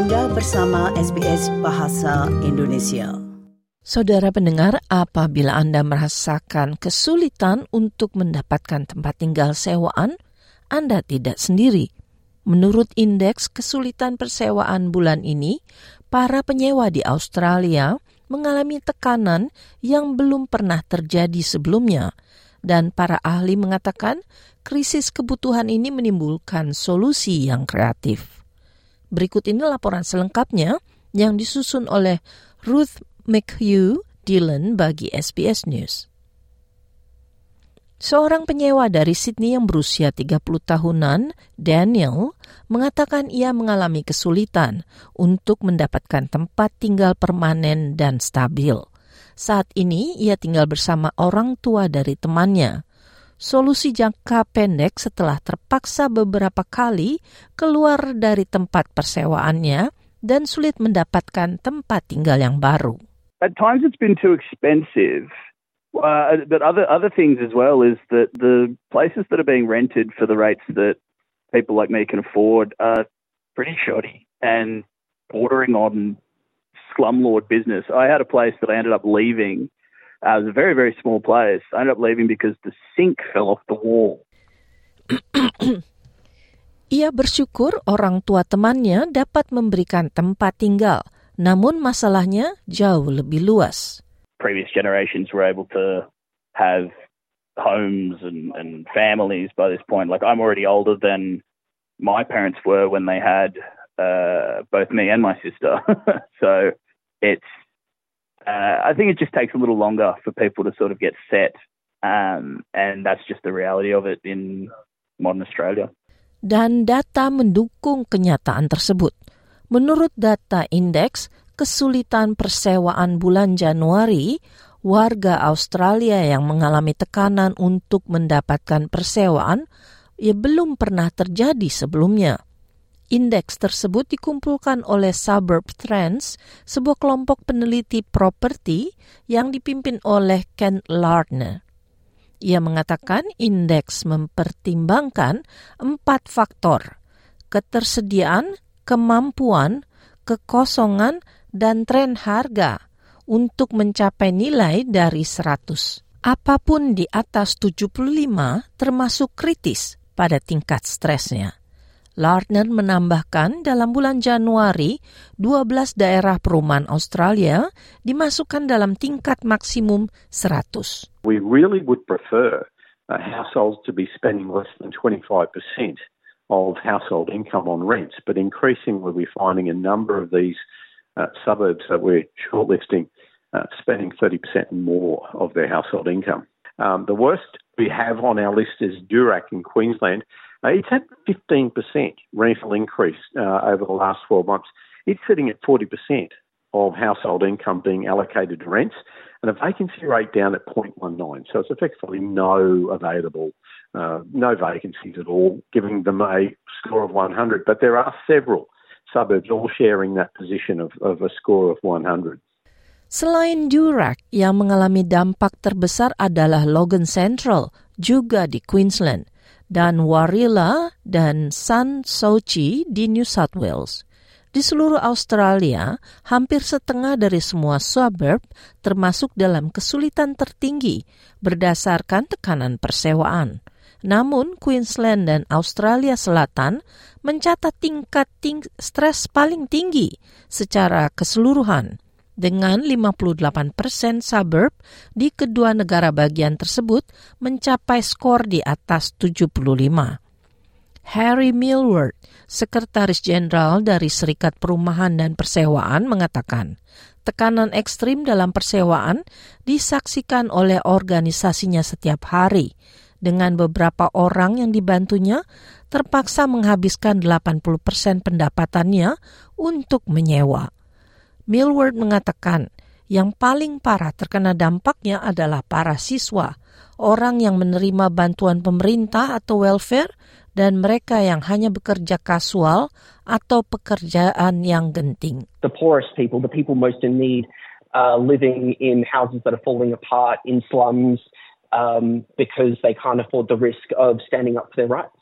Anda bersama SBS Bahasa Indonesia. Saudara pendengar, apabila Anda merasakan kesulitan untuk mendapatkan tempat tinggal sewaan, Anda tidak sendiri. Menurut indeks kesulitan persewaan bulan ini, para penyewa di Australia mengalami tekanan yang belum pernah terjadi sebelumnya, dan para ahli mengatakan krisis kebutuhan ini menimbulkan solusi yang kreatif. Berikut ini laporan selengkapnya yang disusun oleh Ruth McHugh Dillon bagi SBS News. Seorang penyewa dari Sydney yang berusia 30 tahunan, Daniel, mengatakan ia mengalami kesulitan untuk mendapatkan tempat tinggal permanen dan stabil. Saat ini ia tinggal bersama orang tua dari temannya solusi jangka pendek setelah terpaksa beberapa kali keluar dari tempat persewaannya dan sulit mendapatkan tempat tinggal yang baru. At times it's been too expensive. Uh, but other other things as well is that the places that are being rented for the rates that people like me can afford are pretty shoddy and bordering on slumlord business. I had a place that I ended up leaving Uh, it was a very, very small place. I ended up leaving because the sink fell off the wall. Ia bersyukur orang tua temannya dapat memberikan tempat tinggal, namun masalahnya jauh lebih luas. Previous generations were able to have homes and, and families by this point. Like I'm already older than my parents were when they had uh, both me and my sister. so it's uh, I think it just takes a little longer for people to sort of get set, um, and that's just the reality of it in modern Australia. Dan data mendukung kenyataan tersebut. Menurut data indeks kesulitan persewaan bulan Januari, warga Australia yang mengalami tekanan untuk mendapatkan persewaan ya belum pernah terjadi sebelumnya. Indeks tersebut dikumpulkan oleh Suburb Trends, sebuah kelompok peneliti properti yang dipimpin oleh Ken Lardner. Ia mengatakan indeks mempertimbangkan empat faktor, ketersediaan, kemampuan, kekosongan, dan tren harga untuk mencapai nilai dari 100. Apa pun di atas 75 termasuk kritis pada tingkat stresnya. Lardner menambahkan dalam bulan Januari, 12 daerah perumahan Australia dimasukkan dalam tingkat maksimum 100. We really would prefer uh, households to be spending less than 25% of household income on rents, but increasingly we're finding a number of these uh, suburbs that we're shortlisting uh, spending 30% more of their household income. Um, the worst we have on our list is Durack in Queensland, it's had 15% rental increase uh, over the last 12 months. It's sitting at 40% of household income being allocated to rents and a vacancy rate down at 0.19. So it's effectively no available, uh, no vacancies at all, giving them a score of 100. But there are several suburbs all sharing that position of, of a score of 100. Selain Durack, yang mengalami dampak terbesar adalah Logan Central, juga di Queensland. Dan Warilla dan San Sochi di New South Wales. Di seluruh Australia, hampir setengah dari semua suburb termasuk dalam kesulitan tertinggi berdasarkan tekanan persewaan. Namun, Queensland dan Australia Selatan mencatat tingkat ting stres paling tinggi secara keseluruhan dengan 58 persen suburb di kedua negara bagian tersebut mencapai skor di atas 75. Harry Millward, Sekretaris Jenderal dari Serikat Perumahan dan Persewaan mengatakan, tekanan ekstrim dalam persewaan disaksikan oleh organisasinya setiap hari, dengan beberapa orang yang dibantunya terpaksa menghabiskan 80 persen pendapatannya untuk menyewa. Millward mengatakan yang paling parah terkena dampaknya adalah para siswa, orang yang menerima bantuan pemerintah atau welfare, dan mereka yang hanya bekerja kasual atau pekerjaan yang genting. The poorest people, the people most in need, uh, living in houses that are falling apart, in slums, um, because they can't afford the risk of standing up for their rights.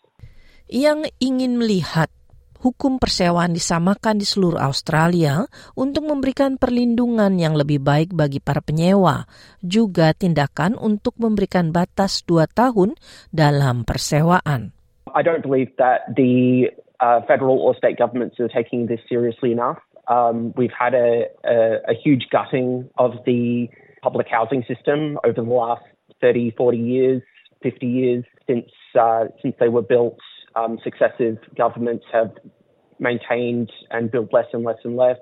Yang ingin melihat hukum persewaan disamakan di seluruh Australia untuk memberikan perlindungan yang lebih baik bagi para penyewa, juga tindakan untuk memberikan batas dua tahun dalam persewaan. I don't believe that the uh, federal or state governments are taking this seriously enough. Um, we've had a, a, a huge gutting of the public housing system over the last 30, 40 years, 50 years since uh, since they were built. Um, successive governments have maintained and built less and less and less.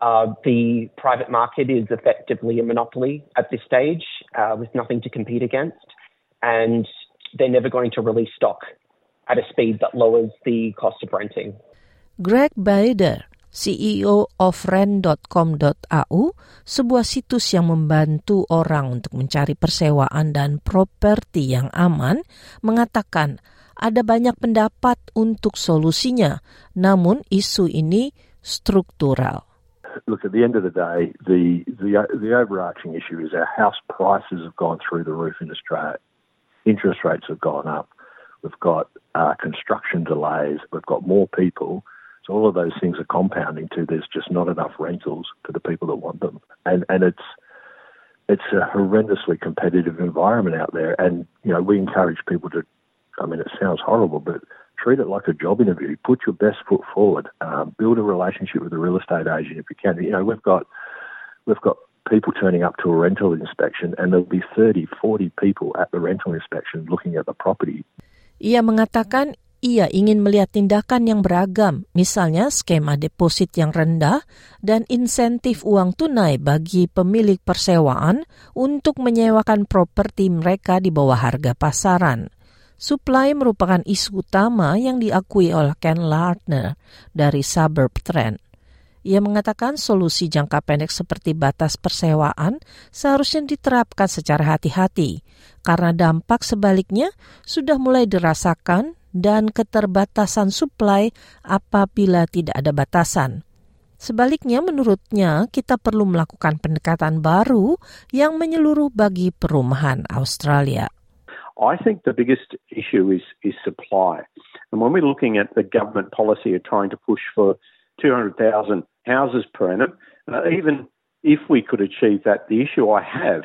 Uh, the private market is effectively a monopoly at this stage uh, with nothing to compete against, and they're never going to release stock at a speed that lowers the cost of renting. Greg Bader CEO of Rent.com.au, sebuah situs yang membantu orang untuk mencari persewaan dan properti yang aman, mengatakan ada banyak pendapat untuk solusinya, namun isu ini struktural. Look, at the end of the day, the, the, the overarching issue is our house prices have gone through the roof in Australia. Interest rates have gone up. We've got uh, construction delays. We've got more people So all of those things are compounding to there's just not enough rentals for the people that want them, and and it's it's a horrendously competitive environment out there. And you know we encourage people to, I mean it sounds horrible, but treat it like a job interview. Put your best foot forward. Um, build a relationship with a real estate agent if you can. You know we've got we've got people turning up to a rental inspection and there'll be 30, 40 people at the rental inspection looking at the property. Ia mengatakan ia ingin melihat tindakan yang beragam, misalnya skema deposit yang rendah dan insentif uang tunai bagi pemilik persewaan untuk menyewakan properti mereka di bawah harga pasaran. Supply merupakan isu utama yang diakui oleh Ken Lardner dari Suburb Trend. Ia mengatakan solusi jangka pendek seperti batas persewaan seharusnya diterapkan secara hati-hati, karena dampak sebaliknya sudah mulai dirasakan dan keterbatasan suplai apabila tidak ada batasan. Sebaliknya, menurutnya, kita perlu melakukan pendekatan baru yang menyeluruh bagi perumahan Australia. I think the biggest issue is, is supply. And when we're looking at the government policy of trying to push for 200,000 houses per annum, uh, even if we could achieve that, the issue I have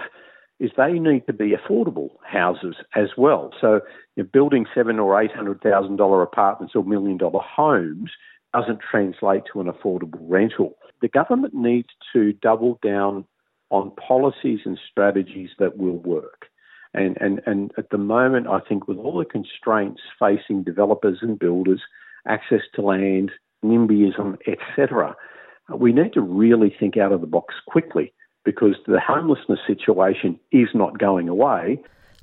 is they need to be affordable houses as well. So you building seven or eight hundred thousand dollar apartments or million dollar homes doesn't translate to an affordable rental. The government needs to double down on policies and strategies that will work. And, and, and at the moment, I think with all the constraints facing developers and builders, access to land, NIMBYism, etc., we need to really think out of the box quickly because the homelessness situation is not going away.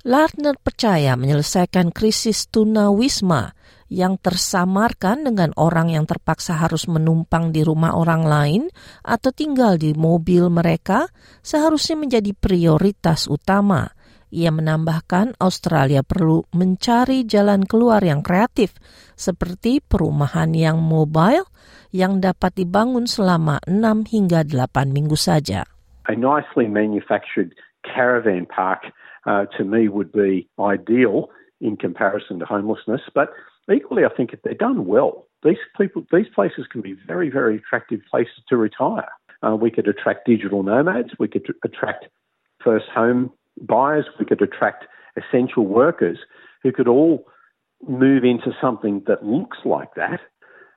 Lardner percaya menyelesaikan krisis tunawisma yang tersamarkan dengan orang yang terpaksa harus menumpang di rumah orang lain atau tinggal di mobil mereka seharusnya menjadi prioritas utama. Ia menambahkan Australia perlu mencari jalan keluar yang kreatif seperti perumahan yang mobile yang dapat dibangun selama 6 hingga 8 minggu saja. a nicely manufactured caravan park uh, to me would be ideal in comparison to homelessness. But equally, I think if they're done well, these people, these places can be very, very attractive places to retire. Uh, we could attract digital nomads. We could attract first home buyers. We could attract essential workers who could all move into something that looks like that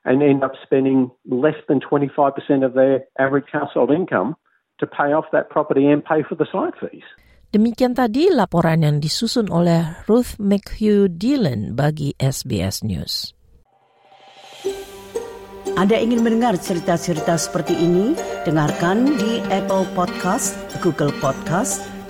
and end up spending less than 25% of their average household income to pay off that property and pay for the site fees. Demikian tadi laporan yang disusun oleh Ruth McHugh Dillon bagi SBS News. Anda ingin mendengar cerita-cerita seperti ini? Dengarkan di Apple Podcast, Google Podcast,